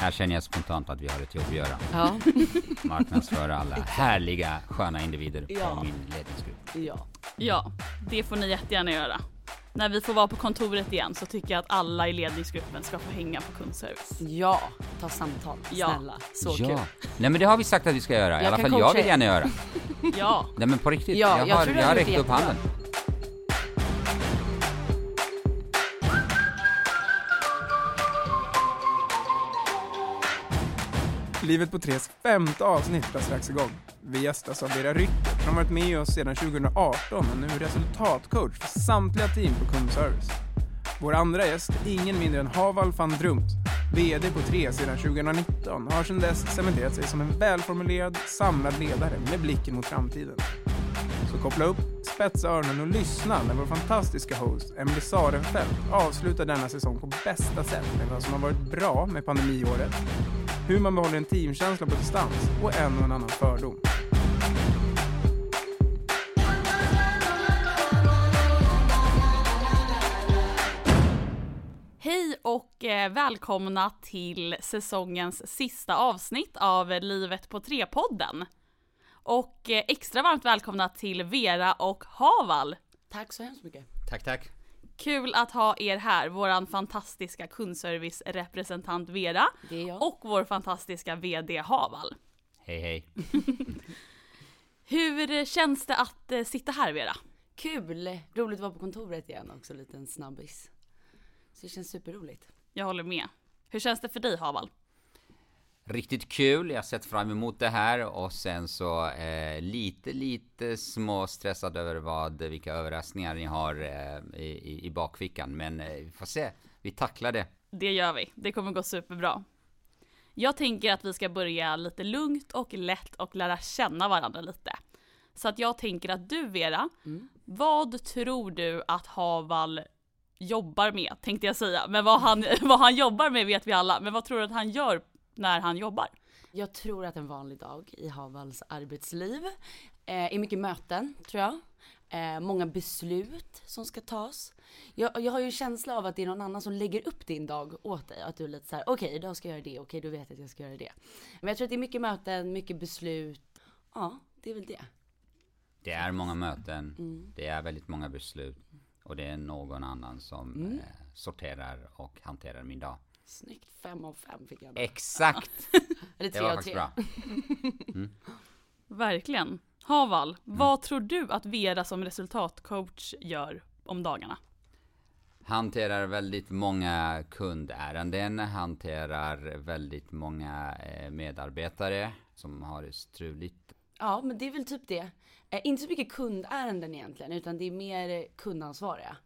Här känner jag spontant att vi har ett jobb att göra. Ja. Marknadsföra alla härliga, sköna individer Ja. på min ledningsgrupp. ja. Ja, det får ni jättegärna göra. När vi får vara på kontoret igen så tycker jag att alla i ledningsgruppen ska få hänga på kundservice. Ja, ta samtal. Ja. Snälla. Så ja. kul. Nej men det har vi sagt att vi ska göra. I Jag alla fall jag vill gärna göra. Ja, Nej men på riktigt, Ja, jag, jag har, du jag har räckt upp handen. Livet på Tres femte avsnitt drar strax igång. Vi gästas av Vera Ryckert som varit med oss sedan 2018 och nu är resultatcoach för samtliga team på kundservice. Vår andra gäst är ingen mindre än Haval van Drumt, VD på Tre sedan 2019 och har sedan dess cementerat sig som en välformulerad, samlad ledare med blicken mot framtiden. Så koppla upp, spetsa öronen och lyssna när vår fantastiska host Emelie Sarenfeldt avslutar denna säsong på bästa sätt med vad som har varit bra med pandemiåret, hur man behåller en teamkänsla på distans och en och en annan fördom. hej och eh, välkomna till säsongens sista avsnitt av Livet på tre-podden. Och eh, extra varmt välkomna till Vera och Haval. Tack så hemskt mycket. Tack tack. Kul att ha er här, våran fantastiska kundservice-representant Vera Det är jag. och vår fantastiska VD Haval. Hej hej. Hur känns det att eh, sitta här Vera? Kul! Roligt att vara på kontoret igen också, en liten snabbis. Så det känns superroligt. Jag håller med. Hur känns det för dig Haval? Riktigt kul, jag har sett fram emot det här och sen så eh, lite, lite små stressad över vad, vilka överraskningar ni har eh, i, i, i bakfickan. Men eh, vi får se, vi tacklar det. Det gör vi. Det kommer gå superbra. Jag tänker att vi ska börja lite lugnt och lätt och lära känna varandra lite. Så att jag tänker att du Vera, Mm. vad tror du att Haval jobbar med, tänkte jag säga. Men vad han, vad han jobbar med vet vi alla. Men vad tror du att han gör när han jobbar? Jag tror att en vanlig dag i Havals arbetsliv eh, är mycket möten, tror jag. Eh, många beslut som ska tas. Jag, jag har ju en känsla av att det är någon annan som lägger upp din dag åt dig. Att du är lite så här: okej idag ska jag göra det, okej då vet jag att jag ska göra det. Men jag tror att det är mycket möten, mycket beslut. Ja, det är väl det. Det är många möten, Mm. det är väldigt många beslut och det är någon annan som Mm. eh, sorterar och hanterar min dag. Snyggt, fem av fem fick jag. då. Exakt! Eller tre av tre. bra. Verkligen. Haval, Mm. vad tror du att Vera som resultatcoach gör om dagarna? Hanterar väldigt många kundärenden, hanterar väldigt många eh, medarbetare som har det struligt. Ja, men det är väl typ det. Eh, inte så mycket kundärenden egentligen, utan det är mer eh, kundansvariga.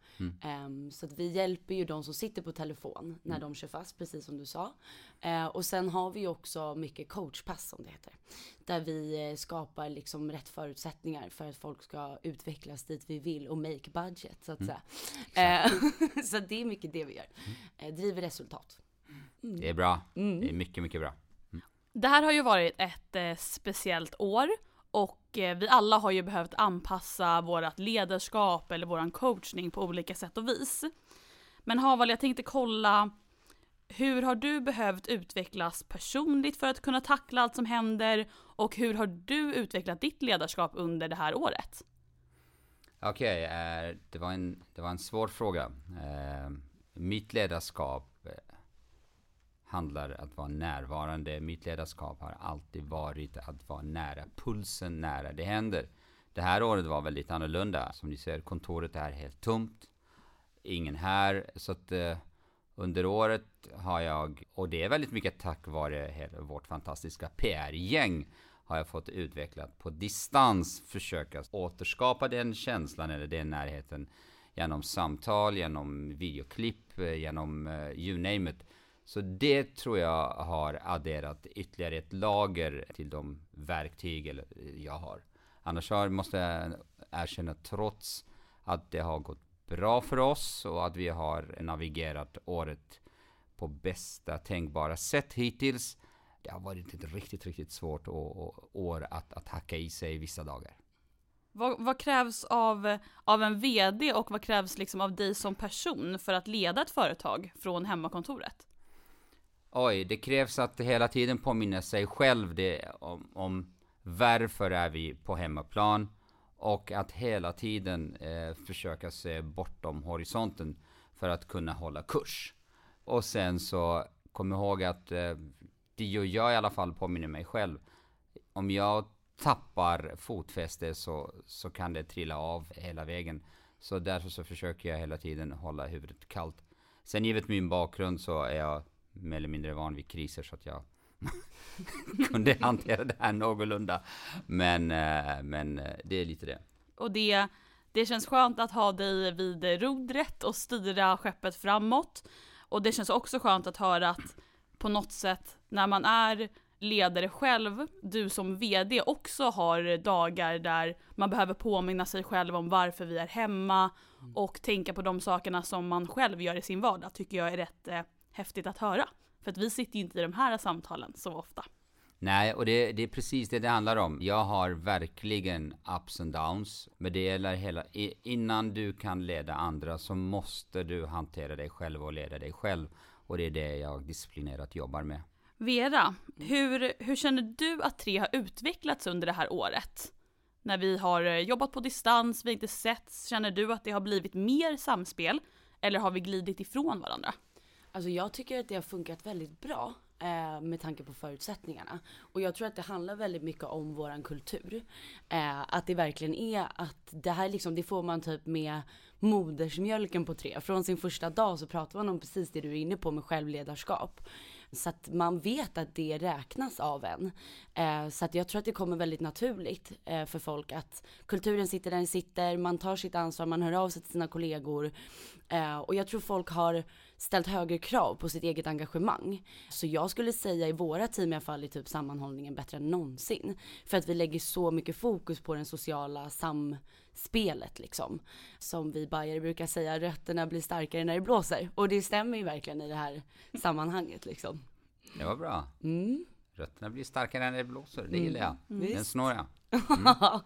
Ehm, så att vi hjälper ju de som sitter på telefon när de kör fast, precis som du sa. Eh, och sen har vi också mycket coachpass som det heter. Där vi eh, skapar liksom rätt förutsättningar för att folk ska utvecklas dit vi vill och make budget så att säga. Eh, så det är mycket det vi gör. Eh, driver resultat. Det är bra. Mm. Det är mycket, mycket bra. Det här har ju varit ett eh, speciellt år och eh, vi alla har ju behövt anpassa vårt ledarskap eller våran coachning på olika sätt och vis. Men Haval, jag tänkte kolla hur har du behövt utvecklas personligt för att kunna tackla allt som händer och hur har du utvecklat ditt ledarskap under det här året? Okej, eh, det, var en, det var en svår fråga. Eh, mitt ledarskap handlar handlar att vara närvarande. Mitt ledarskap har alltid varit att vara nära, pulsen nära. Det händer. Det här året var väldigt annorlunda. Som ni ser, kontoret är helt tomt. Ingen här. Så att eh, under året har jag, och det är väldigt mycket tack vare hela vårt fantastiska PR-gäng, har jag fått utvecklat på distans, försöka återskapa den känslan eller den närheten genom samtal, genom videoklipp, eh, genom uh, you name it. Så det tror jag har adderat ytterligare ett lager till de verktyg eh, jag har. Annars har, måste jag erkänna, trots att det har gått bra för oss och att vi har navigerat året på bästa tänkbara sätt hittills. Det har varit ett riktigt, riktigt svårt år att, att hacka i sig vissa dagar. Vad, vad krävs av, av en VD och vad krävs liksom av dig som person för att leda ett företag från hemmakontoret? Oj, det krävs att hela tiden påminna sig själv det, om, om varför är vi på hemmaplan och att hela tiden eh, försöka se bortom horisonten för att kunna hålla kurs. Och sen så kom ihåg att eh, det gör jag i alla fall påminner mig själv. Om jag tappar fotfäste så, så kan det trilla av hela vägen. Så därför så försöker jag hela tiden hålla huvudet kallt. Sen givet min bakgrund så är jag mer eller mindre van vid kriser så att jag kunde hantera det här någorlunda. Men, eh, men eh, det är lite det. Och det, det känns skönt att ha dig vid rodret och styra skeppet framåt. Och det känns också skönt att höra att på något sätt när man är ledare själv, du som VD också har dagar där man behöver påminna sig själv om varför vi är hemma och tänka på de sakerna som man själv gör i sin vardag tycker jag är rätt eh, häftigt att höra. För att vi sitter ju inte i de här samtalen så ofta. Nej, och det, det, är precis det det handlar om. Jag har verkligen ups and downs. Men det gäller hela... Innan du kan leda andra så måste du hantera dig själv och leda dig själv. Och det är det jag disciplinerat jobbar med. Vera, hur, hur känner du att Tre har utvecklats under det här året? När vi har eh, jobbat på distans, vi har inte setts, känner du att det har blivit mer samspel? Eller har vi glidit ifrån varandra? Alltså jag tycker att det har funkat väldigt bra eh, med tanke på förutsättningarna. Och jag tror att det handlar väldigt mycket om våran kultur. Eh, att det verkligen är att det här liksom, det får man typ med modersmjölken på tre. Från sin första dag så pratar man om precis det du är inne på med självledarskap. Så att man vet att det räknas av en. Eh, så att jag tror att det kommer väldigt naturligt eh, för folk att kulturen sitter där den sitter, man tar sitt ansvar, man hör av sig till sina kollegor. Eh, och jag tror folk har ställt högre krav på sitt eget engagemang. Så jag skulle säga i våra team i alla fall är typ sammanhållningen bättre än någonsin. För att vi lägger så mycket fokus på den sociala samspelet liksom. Som vi bajare brukar säga, rötterna blir starkare när det blåser. Och det stämmer ju verkligen i det här sammanhanget liksom. Det var bra. Mm. Rötterna blir starkare när det blåser, det gillar jag. Mm. Den snår jag.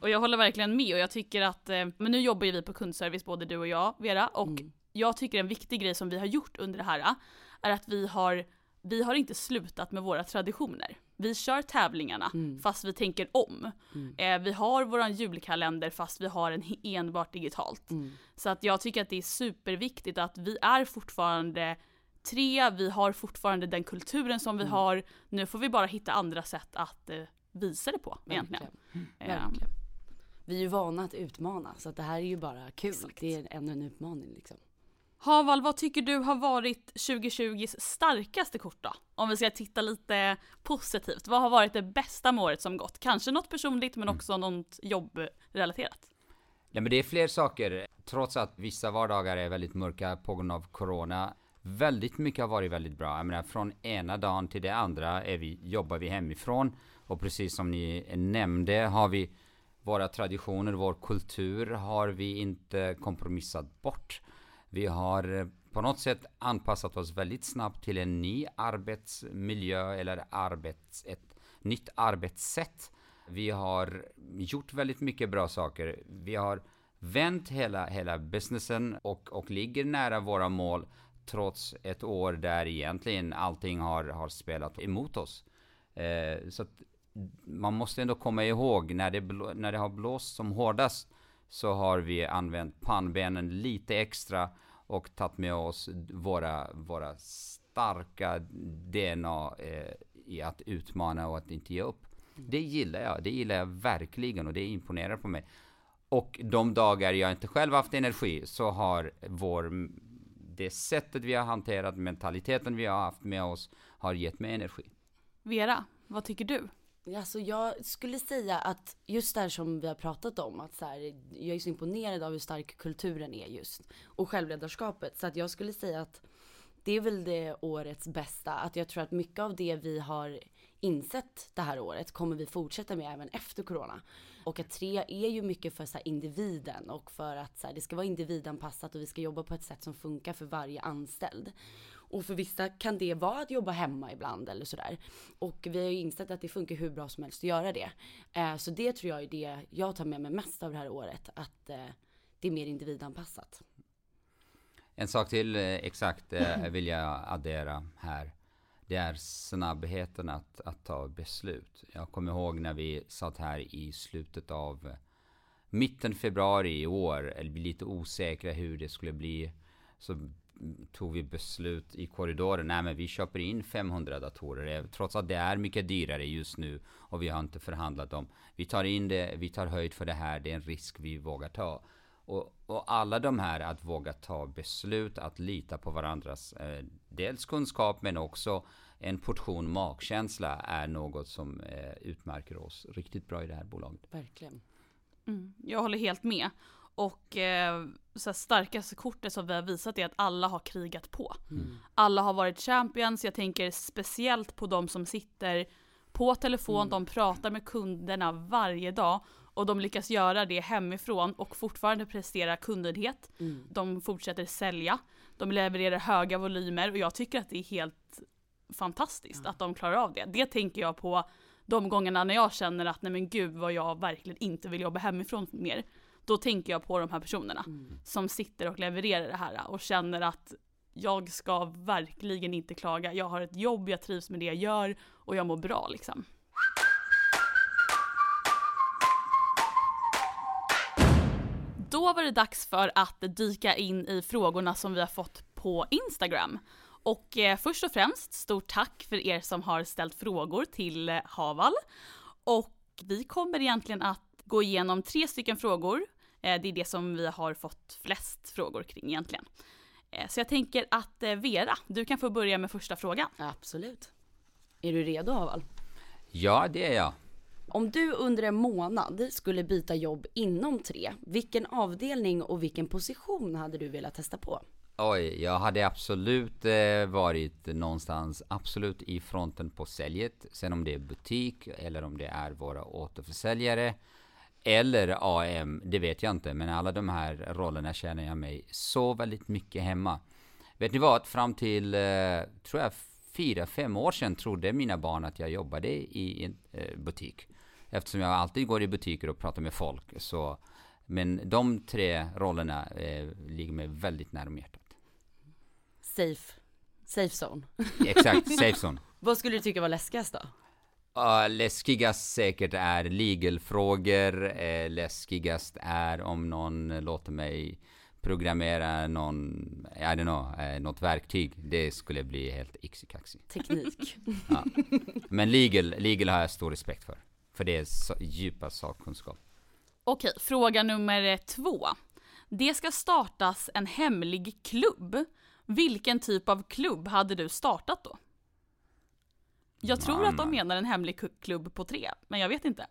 Och jag håller verkligen med och jag tycker att, eh, men nu jobbar ju vi på kundservice både du och jag Vera och Mm. Jag tycker en viktig grej som vi har gjort under det här är att vi har, vi har inte slutat med våra traditioner. Vi kör tävlingarna Mm. fast vi tänker om. Mm. Eh, vi har våran julkalender fast vi har den enbart digitalt. Mm. Så att jag tycker att det är superviktigt att vi är fortfarande tre, vi har fortfarande den kulturen som vi Mm. har. Nu får vi bara hitta andra sätt att eh, visa det på egentligen. Eh, Verkligen. Vi är ju vana att utmana så att det här är ju bara kul. Exakt. Det är ännu en utmaning liksom. Haval, vad tycker du har varit 2020s starkaste kort då? Om vi ska titta lite positivt. Vad har varit det bästa med året som gått? Kanske något personligt men också något jobbrelaterat. Ja, men det är fler saker. Trots att vissa vardagar är väldigt mörka på grund av corona. Väldigt mycket har varit väldigt bra. Jag menar, från ena dagen till det andra är vi, jobbar vi hemifrån. Och precis som ni nämnde har vi våra traditioner, vår kultur har vi inte kompromissat bort. Vi har eh, på något sätt anpassat oss väldigt snabbt till en ny arbetsmiljö eller arbets, ett nytt arbetssätt. Vi har gjort väldigt mycket bra saker. Vi har vänt hela, hela businessen och, och ligger nära våra mål trots ett år där egentligen allting har, har spelat emot oss. Eh, så att man måste ändå komma ihåg när det, blå, när det har blåst som hårdast så har vi använt pannbenen lite extra och tagit med oss våra, våra starka DNA eh, i att utmana och att inte ge upp. Det gillar jag, det gillar jag verkligen och det imponerar på mig. Och de dagar jag inte själv haft energi så har vår, det sättet vi har hanterat, mentaliteten vi har haft med oss har gett mig energi. Vera, vad tycker du? Alltså jag skulle säga att just det här som vi har pratat om, att så här, jag är så imponerad av hur stark kulturen är just. Och självledarskapet. Så att jag skulle säga att det är väl det årets bästa. Att jag tror att mycket av det vi har insett det här året kommer vi fortsätta med även efter corona. Och att tre är ju mycket för så här, individen och för att så här, det ska vara individanpassat och vi ska jobba på ett sätt som funkar för varje anställd. Och för vissa kan det vara att jobba hemma ibland eller sådär. Och vi har ju insett att det funkar hur bra som helst att göra det. Eh, så det tror jag är det jag tar med mig mest av det här året. Att eh, det är mer individanpassat. En sak till eh, exakt eh, vill jag addera här. Det är snabbheten att, att ta beslut. Jag kommer ihåg när vi satt här i slutet av mitten februari i år, eller lite osäkra hur det skulle bli. Så tog vi beslut i korridoren. Nej men vi köper in 500 datorer. Eh, trots att det är mycket dyrare just nu. Och vi har inte förhandlat om. Vi tar in det, vi tar höjd för det här. Det är en risk vi vågar ta. Och, och alla de här att våga ta beslut, att lita på varandras eh, dels kunskap men också en portion magkänsla är något som eh, utmärker oss riktigt bra i det här bolaget. Verkligen. Mm, jag håller helt med. Och eh, så starkaste kortet som vi har visat är att alla har krigat på. Mm. Alla har varit champions. Jag tänker speciellt på de som sitter på telefon, Mm. de pratar med kunderna varje dag och de lyckas göra det hemifrån och fortfarande prestera kundnöjdhet. Mm. De fortsätter sälja, de levererar höga volymer och jag tycker att det är helt fantastiskt att de klarar av det. Det tänker jag på de gångerna när jag känner att nej men gud vad jag verkligen inte vill jobba hemifrån mer. Då tänker jag på de här personerna Mm. som sitter och levererar det här och känner att jag ska verkligen inte klaga. Jag har ett jobb, jag trivs med det jag gör och jag mår bra liksom. Då var det dags för att dyka in i frågorna som vi har fått på Instagram. Och eh, först och främst, stort tack för er som har ställt frågor till eh, Haval. Och vi kommer egentligen att gå igenom tre stycken frågor. Eh, det är det som vi har fått flest frågor kring egentligen. Eh, så jag tänker att eh, Vera, du kan få börja med första frågan. Absolut. Är du redo Haval? Ja, det är jag. Om du under en månad skulle byta jobb inom tre, vilken avdelning och vilken position hade du velat testa på? Oj, jag hade absolut varit någonstans absolut i fronten på säljet. Sen om det är butik eller om det är våra återförsäljare eller AM, det vet jag inte. Men alla de här rollerna känner jag mig så väldigt mycket hemma. Vet ni vad? Fram till, eh, tror jag, fyra, fem år sedan trodde mina barn att jag jobbade i en eh, butik. Eftersom jag alltid går i butiker och pratar med folk. Så, men de tre rollerna eh, ligger mig väldigt nära om hjärtat. Safe. Safe zone. Exakt, safe zone. Vad skulle du tycka var läskigast då? Uh, läskigast säkert är legal-frågor. Uh, läskigast är om någon låter mig programmera någon, I don't know, uh, något verktyg. Det skulle bli helt yxikaxi. Teknik. Ja. Men legal, legal har jag stor respekt för. För det är så, djupa sakkunskap. Okej, fråga nummer två. Det ska startas en hemlig klubb. Vilken typ av klubb hade du startat då? Jag tror att de menar en hemlig klubb på tre, men jag vet inte.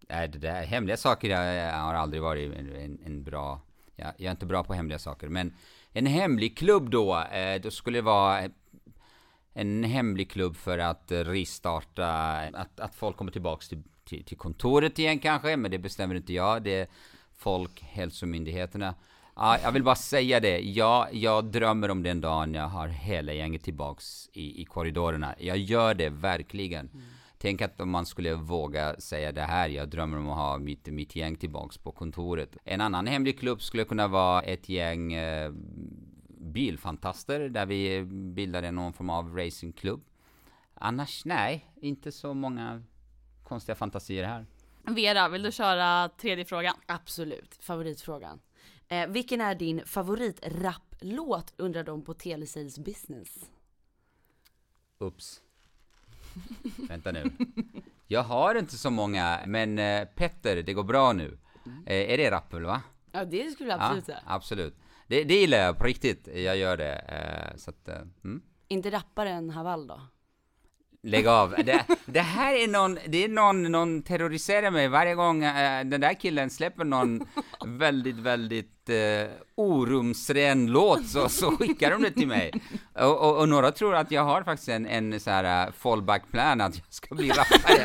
Nej, det där, hemliga saker jag, har aldrig varit en, en, en bra... Jag, jag är inte bra på hemliga saker, men en hemlig klubb då, eh, då skulle det vara en hemlig klubb för att restarta, att, att folk kommer tillbaks till, till, till kontoret igen kanske, men det bestämmer inte jag, det är Folkhälsomyndigheterna. Ja, jag vill bara säga det, jag, jag drömmer om den dagen jag har hela gänget tillbaks i, i korridorerna. Jag gör det verkligen. Tänk att om man skulle våga säga det här, jag drömmer om att ha mitt, mitt gäng tillbaks på kontoret. En annan hemlig klubb skulle kunna vara ett gäng eh, bilfantaster där vi bildade någon form av racingklubb. Annars, nej, inte så många konstiga fantasier här. Vera, vill du köra tredje frågan? Absolut. Favoritfrågan. Eh, vilken är din favoritrapplåt undrar de på Telesales business? Ups. Vänta nu. Jag har inte så många, men eh, Petter, det går bra nu. Eh, är det rappel va? Ja det skulle jag absolut säga. absolut. Det, det gillar jag på riktigt. Jag gör det. Eh, så att, eh, mm. Inte rapparen Haval då? Lägg av. Det, det här är någon, det är någon, någon terroriserar mig varje gång eh, den där killen släpper någon väldigt, väldigt eh, orumsren låt så, så skickar de det till mig. Och, och, och några tror att jag har faktiskt en, en så här uh, fallback plan att jag ska bli rappare.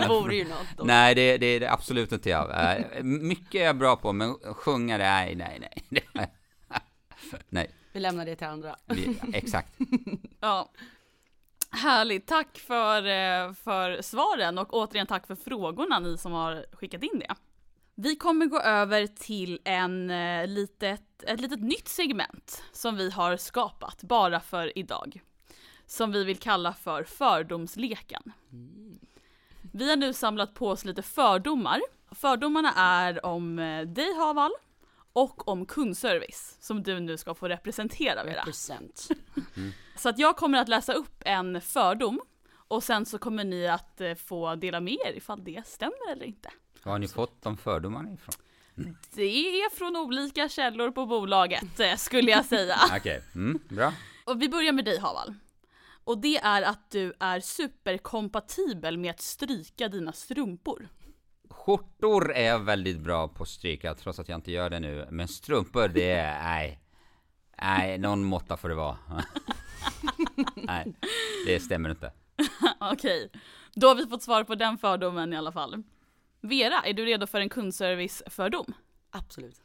Det vore ju något då. nej, det, det är det absolut inte jag. Eh, mycket är jag bra på, men sjunga, nej, nej, nej. nej, Vi lämnar det till andra. vi- exakt. Ja. Härligt, tack för, eh, för svaren och återigen tack för frågorna ni som har skickat in det. Vi kommer gå över till en eh, litet ett litet nytt segment som vi har skapat bara för idag. Som vi vill kalla för fördomsleken. Vi har nu samlat på oss lite fördomar. Fördomarna är om eh, dig Haval och om kundservice som du nu ska få representera Vera. Represent. Så att jag kommer att läsa upp en fördom och sen så kommer ni att eh, få dela med er ifall det stämmer eller inte. Var har ni fått de fördomarna ifrån? Det är från olika källor på bolaget eh, skulle jag säga. Okej, mm, bra. Och vi börjar med dig Haval. Och det är att du är superkompatibel med att stryka dina strumpor. Skjortor är jag väldigt bra på att stryka, trots att jag inte gör det nu. Men strumpor, det är, nej. Nej, någon måtta får det vara. nej, det stämmer inte. Okej, då har vi fått svar på den fördomen i alla fall. Vera, är du redo för en kundservice-fördom? Absolut.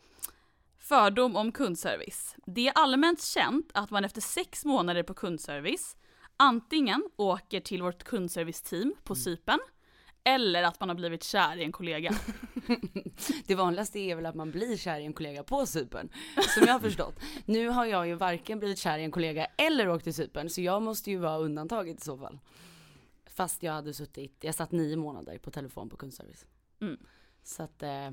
Fördom om kundservice. Det är allmänt känt att man efter sex månader på kundservice antingen åker till vårt kundserviceteam på Cypern eller att man har blivit kär i en kollega. Det vanligaste är väl att man blir kär i en kollega på Cypern, som jag har förstått. Nu har jag ju varken blivit kär i en kollega eller åkt till Cypern, så jag måste ju vara undantaget i så fall. Fast jag hade suttit, jag satt nio månader på telefon på kundservice. Mm. Så att, eh,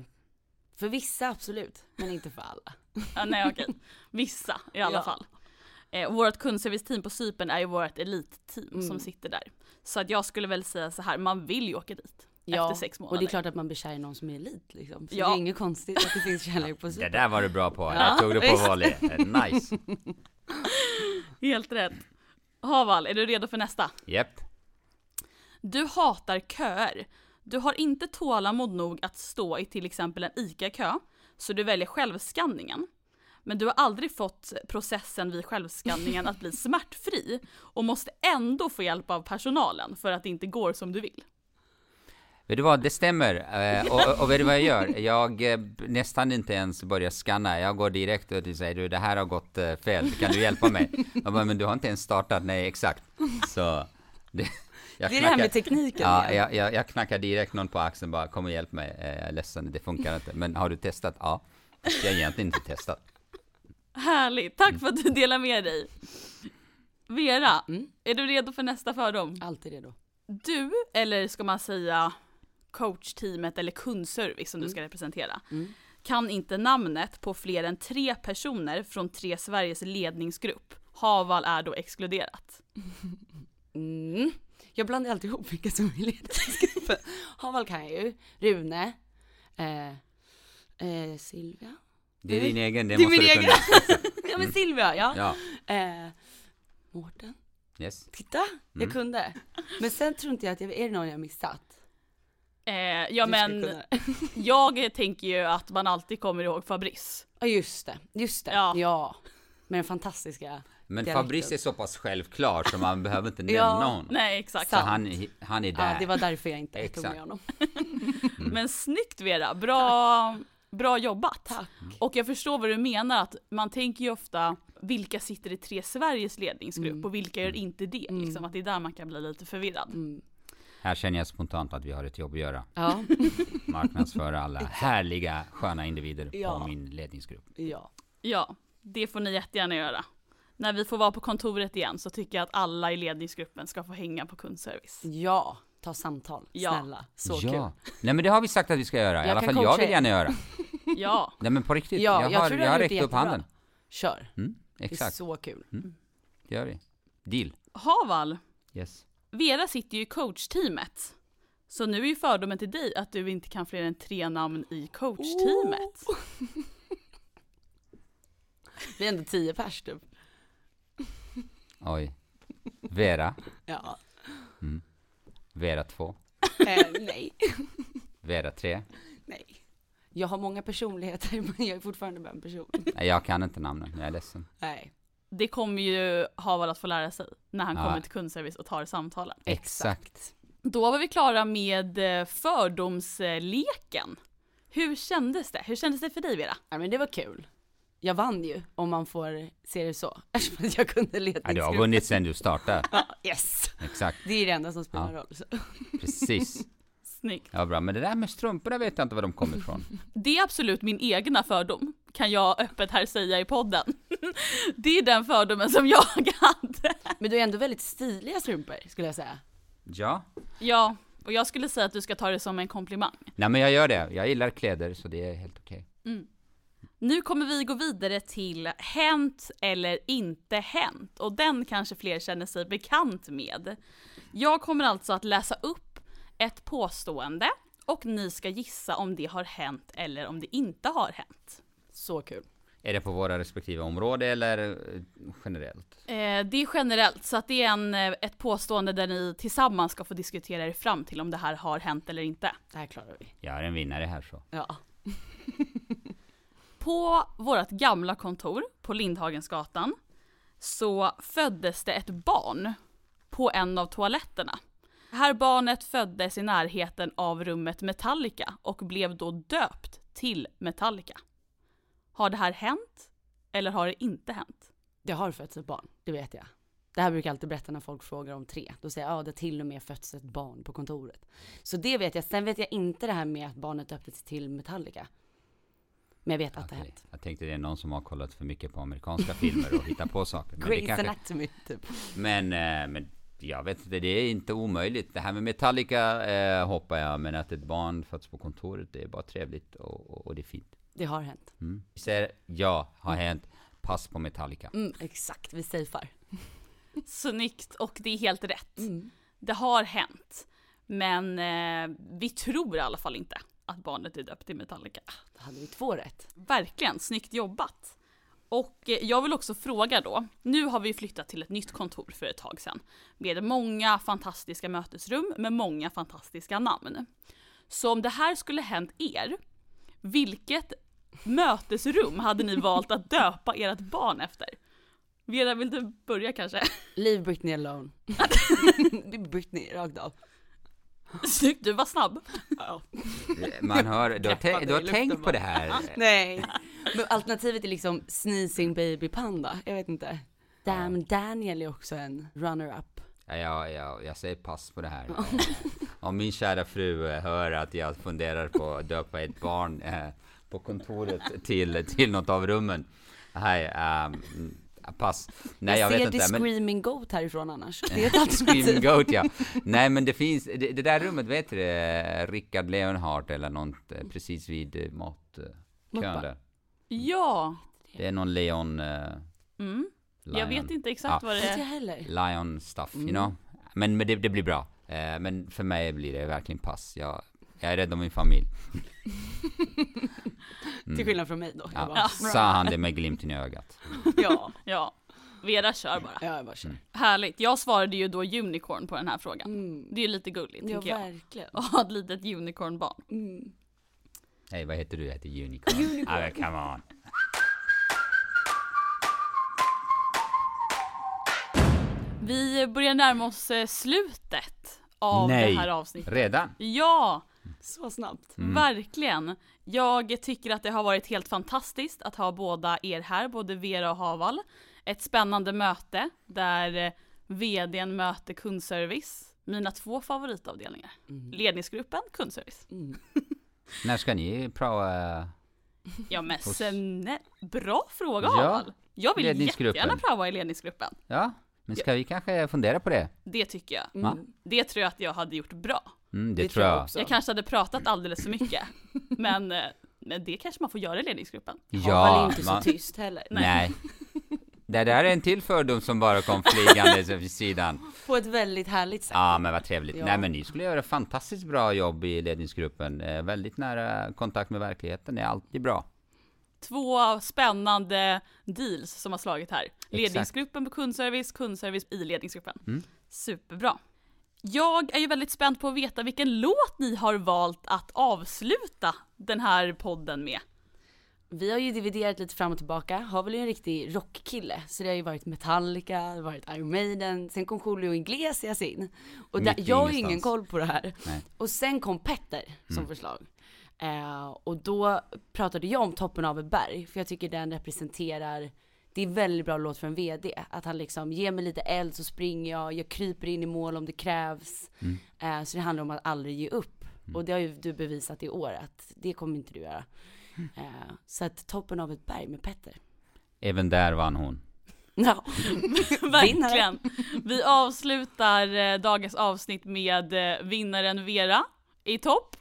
för vissa absolut, men inte för alla. Ja, nej okej, vissa i alla Ja. fall. Eh, vårt kundserviceteam på Cypern är ju vårt elitteam Mm. som sitter där. Så att jag skulle väl säga så här, man vill ju åka dit efter sex månader. och det är klart att man blir kär i någon som är elit liksom. Så Ja. det är inget konstigt att det finns kärlek på Det Cypern. där var du bra på. Ja, Jag tog det på volley. Nice. Helt rätt. Haval, är du redo för nästa? Japp. Du hatar köer. Du har inte tålamod nog att stå i till exempel en ICA-kö, så du väljer självskanningen. Men du har aldrig fått processen vid självskanningen att bli smärtfri och måste ändå få hjälp av personalen för att det inte går som du vill. Vet du vad, det stämmer. Eh, och, och vet du vad jag gör? Jag eh, nästan inte ens börjar scanna. Jag går direkt och säger du, det här har gått eh, fel. Kan du hjälpa mig? Jag bara, men du har inte ens startat. Nej, exakt. Så... Det, jag Det är det här med tekniken Ja, jag, jag, jag knackar direkt någon på axeln bara, kom och hjälp mig. Jag är ledsen, det funkar inte. Men har du testat? Ja. Jag har egentligen inte testat. Härligt, tack för att du delar med dig. Vera, Mm. är du redo för nästa fördom? Alltid redo. Du, eller ska man säga coachteamet eller kundservice som du ska representera, Mm. kan inte namnet på fler än tre personer från Tre Sveriges ledningsgrupp. Haval är då exkluderat. Mm. Jag blandar alltid ihop vilka som är ledningsgruppen. Haval kan jag ju, Rune, eh, eh, Silvia. Det är din egen, det, Det är måste min du egen. kunna. Ja men Silvia, ja. Ja, Eh, Mårten. yes. Titta, jag Mm. kunde. Men sen tror inte jag att jag, är det någon jag missat? Eh, ja Du men jag tänker ju att man alltid kommer ihåg Fabrice. Ja just det, just det. Ja. Ja. Med den fantastiska Men dialekten. Fabrice är så pass självklar så man behöver inte nämna Ja. honom. Nej exakt. Så han, han är där. Ja, det var därför jag inte tog med honom. Men snyggt Vera, bra, bra jobbat. Tack. Och jag förstår vad du menar, att man tänker ju ofta vilka sitter i Tre Sveriges ledningsgrupp Mm. och vilka gör inte det. Mm. Liksom, att det är där man kan bli lite förvirrad. Mm. Här känner jag spontant att vi har ett jobb att göra. Ja, Marknadsföra alla härliga, sköna individer Ja. på min ledningsgrupp. ja. Ja, det får ni jättegärna göra. När vi får vara på kontoret igen så tycker jag att alla i ledningsgruppen ska få hänga på kundservice. Ja, ta samtal. Ja. Snälla. Så ja. kul. Nej men det har vi sagt att vi ska göra. I Jag alla kan fall jag coacha vill er. gärna göra. Ja, Nej men på riktigt. Ja, jag, jag har, tror jag har räckt upp handen. Kör. Mm, Det är exakt, så kul. det gör vi. Deal. Haval, Yes. Vera sitter ju i coachteamet. Så nu är ju fördomen till dig att du inte kan fler än tre namn i coachteamet. Vi är ändå tio pers typ. Oj. Vera. Ja. Vera 2. Eh, nej. Vera 3. Nej. Jag har många personligheter men jag är fortfarande bara en person. Nej, jag kan inte namnen. Jag är ledsen. Nej. Det kommer ju Haval att få lära sig när han Ja. kommer till kundservice och tar samtalen. Exakt. Då var vi klara med eh, fördomsleken. Hur kändes det? Hur kändes det för dig Vera? Ja, men det var kul. Jag vann ju, om man får se det så. Eftersom att jag kunde Ja, ledningsgruppen. du har vunnit sen du startade. Ja, yes! Exakt. Det är det enda som spelar Ja. roll. Så. Precis. Snyggt. Ja, bra. Men det där med strumporna vet jag inte var de kommer ifrån. Det är absolut min egna fördom. kan jag öppet här säga i podden. Det är den fördomen som jag hade. Men du är ändå väldigt stiliga strumpor skulle jag säga. Ja. Ja, och jag skulle säga att du ska ta det som en komplimang. Nej men jag gör det. Jag gillar kläder så det är helt okej. Nu kommer vi gå vidare till hänt eller inte hänt och den kanske fler känner sig bekant med. Jag kommer alltså att läsa upp ett påstående och ni ska gissa om det har hänt eller om det inte har hänt. Så kul. Är det på våra respektive område eller eh, generellt? Eh, det är generellt så att det är en, eh, ett påstående där ni tillsammans ska få diskutera er fram till om det här har hänt eller inte. Det här klarar vi. Jag är en vinnare här så. Ja. På vårt gamla kontor på Lindhagensgatan så föddes det ett barn på en av toaletterna. Det här barnet föddes i närheten av rummet Metallica och blev då döpt till Metallica. Har det här hänt? Eller har det inte hänt? Det har fötts ett barn, det vet jag. Det här brukar jag alltid berätta när folk frågar om tre. Då säger jag, ja det har till och med fötts ett barn på kontoret. Så det vet jag. Sen vet jag inte det här med att barnet döptes till Metallica. Men jag vet att det har hänt. Jag tänkte det är någon som har kollat för mycket på amerikanska filmer och hittat på saker. Men, det Grey's kanske, Anatomy, typ. men, eh, men jag vet inte, det är inte omöjligt. Det här med Metallica eh, hoppar jag, men att ett barn föds på kontoret, det är bara trevligt och, och, och det är fint. Det har hänt. Mm. Vi säger ja, har hänt. Pass på Metallica. Mm, exakt, vi safear. Snyggt och det är helt rätt. Mm. Det har hänt. Men eh, vi tror i alla fall inte att barnet är döpt till Metallica. Då hade vi två rätt. Verkligen, snyggt jobbat. Och eh, jag vill också fråga då, nu har vi flyttat till ett nytt kontor för ett tag sedan. Med många fantastiska mötesrum med många fantastiska namn. Så om det här skulle hänt er, vilket mötesrum hade ni valt att döpa ert barn efter? Vera, vill du börja kanske? Leave Britney alone. det är Britney, rakt av. Snyggt, du var snabb. Man hör, du har, du har tänkt på det här. Nej. Men alternativet är liksom Sneezing Baby Panda. Jag vet inte. Damn Daniel är också en runner-up. Ja, jag, jag, jag säger pass på det här. Om min kära fru eh, hör att jag funderar på att döpa ett barn eh, på kontoret till, till något av rummen. Nej, ehm, pass. Nej, jag, jag ser vet inte. Men, Screaming Goat härifrån annars. Det är ett Screaming alternativ. Goat ja. Nej men det finns, det, det där rummet vet du det, Rickard Leonhardt eller något eh, precis vid matkön där. Ja, Det är någon Leon, eh, mm. Lion, jag vet inte exakt Ja. vad det är. heller. Lion stuff, you know. Men, men det, det blir bra. Eh, men för mig blir det verkligen pass. Jag, jag är rädd om min familj. Till skillnad från mig då. Ja, bara, sa han det med glimten i ögat. ja. Ja, Vera kör bara. Ja, jag bara kör. Härligt. Jag svarade ju då unicorn på den här frågan. Mm. Det är ju lite gulligt Ja, tycker jag. verkligen. Att ha ett litet unicornbarn. Mm. Hej, vad heter du? Jag heter Unicorn. Unicorn. Men come on. Vi börjar närma oss eh, slutet av Nej. det här avsnittet. Redan? Ja, Så snabbt. Mm. verkligen. Jag tycker att det har varit helt fantastiskt att ha båda er här, både Vera och Haval. Ett spännande möte där eh, vdn möter kundservice. Mina två favoritavdelningar. Mm. Ledningsgruppen, kundservice. Mm. När ska ni prova? Ja men Hos- sen, bra fråga Ja, Haval. Jag vill jättegärna prova i ledningsgruppen. Ja, men ska vi kanske fundera på det? Det tycker jag. Mm. Det tror jag att jag hade gjort bra. Mm, det, tror jag. också. Jag kanske hade pratat alldeles för mycket. men, eh, men det kanske man får göra i ledningsgruppen. Ja, Ja, inte man- så tyst heller. Nej. Det där är en till fördom som bara kom flygande vid sidan. På ett väldigt härligt sätt. Ja, men vad trevligt. Ja. Nej, men ni skulle göra fantastiskt bra jobb i ledningsgruppen. Eh, väldigt nära kontakt med verkligheten. Det är alltid bra. Två spännande deals som har slagit här. Ledningsgruppen på kundservice, kundservice i ledningsgruppen. Mm. Superbra. Jag är ju väldigt spänd på att veta vilken låt ni har valt att avsluta den här podden med. Vi har ju dividerat lite fram och tillbaka. Har väl en riktig rockkille. Så det har ju varit Metallica, det har varit Iron Maiden, sen kom Julio Iglesias in. Och där, jag har ju ingen koll på det här. Nej. Och sen kom Petter som Mm. förslag. Eh, och då pratade jag om Toppen av ett berg, för jag tycker den representerar det är en väldigt bra låt för en VD. Att han liksom ger mig lite eld så springer jag, jag kryper in i mål om det krävs. Mm. Eh, så det handlar om att aldrig ge upp. Och det har ju du bevisat i år att det kommer inte du göra. Eh, så att toppen av ett berg med Petter. Även där vann hon. Ja, Verkligen. Vi avslutar eh, dagens avsnitt med eh, vinnaren Vera i topp.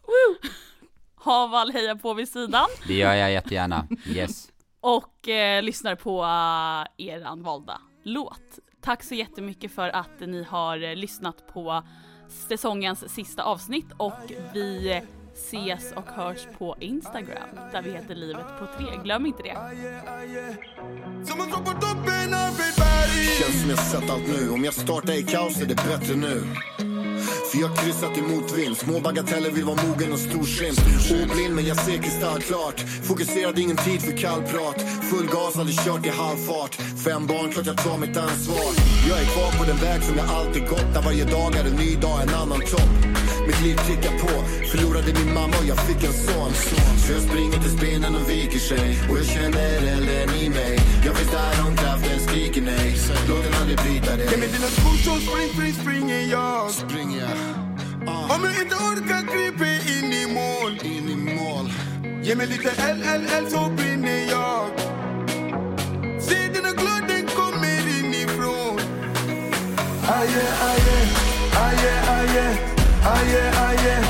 Haval hejar på vid sidan Det gör jag jättegärna. Yes. och eh, lyssnar på eh, eran valda låt. Tack så jättemycket för att ni har eh, lyssnat på säsongens sista avsnitt och vi eh, ses och hörs på Instagram där vi heter livet på tre. Glöm inte det. Känns som jag sett allt nu. Om jag startar i kaos är det bättre nu. För jag kryssat i motvind. Små bagateller vill vara mogen och storsint. Oblind men jag ser kristallklart. Fokuserad, ingen tid för kallprat. Full gas, aldrig kört i halvfart. Fem barn, klart jag tar mitt ansvar. Jag är kvar på den väg som jag alltid gått. Där varje dag är en ny dag, en annan topp. Mitt liv tickar på. Förlorade min mamma och jag fick en son. Så jag springer tills benen och viker sig. Och jag känner elden i mig. Jag finns där om kraften skriker Ge mig dina skor så spring, spring, springer jag. Springer jag. Uh. Ah. Om jag inte orkar kryper in i mål. In i mål. Ge mig lite LLL så brinner jag. Se dina glöden kommer inifrån. Aje, aje, aje, aje, aje, aje.